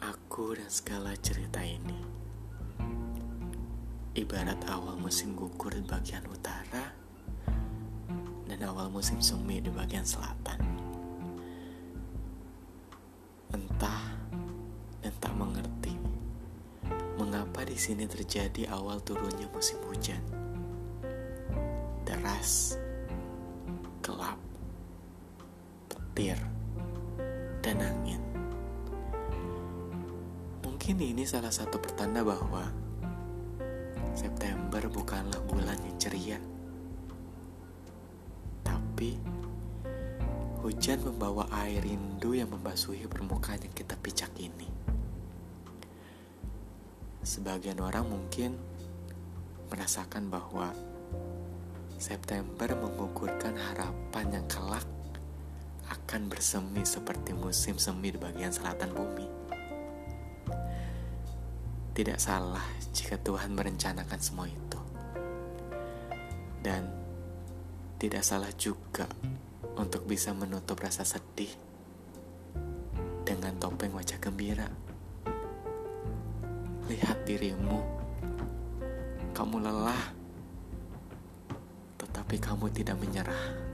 Aku dan segala cerita ini. Ibarat awal musim gugur di bagian utara Dan awal musim semi di bagian selatan. Entah dan tak mengerti Mengapa di sini terjadi awal turunnya musim hujan. Deras Gelap Petir Dan angin Mungkin ini salah satu pertanda bahwa September bukanlah bulan yang ceria. Tapi hujan membawa air rindu yang membasuhi permukaan yang kita picak ini. Sebagian orang mungkin merasakan bahwa September mengukurkan harapan yang kelak akan bersemi seperti musim semi di bagian selatan bumi. Tidak salah jika Tuhan merencanakan semua itu. Dan tidak salah juga untuk bisa menutup rasa sedih dengan topeng wajah gembira. Lihat dirimu, kamu lelah, tetapi kamu tidak menyerah.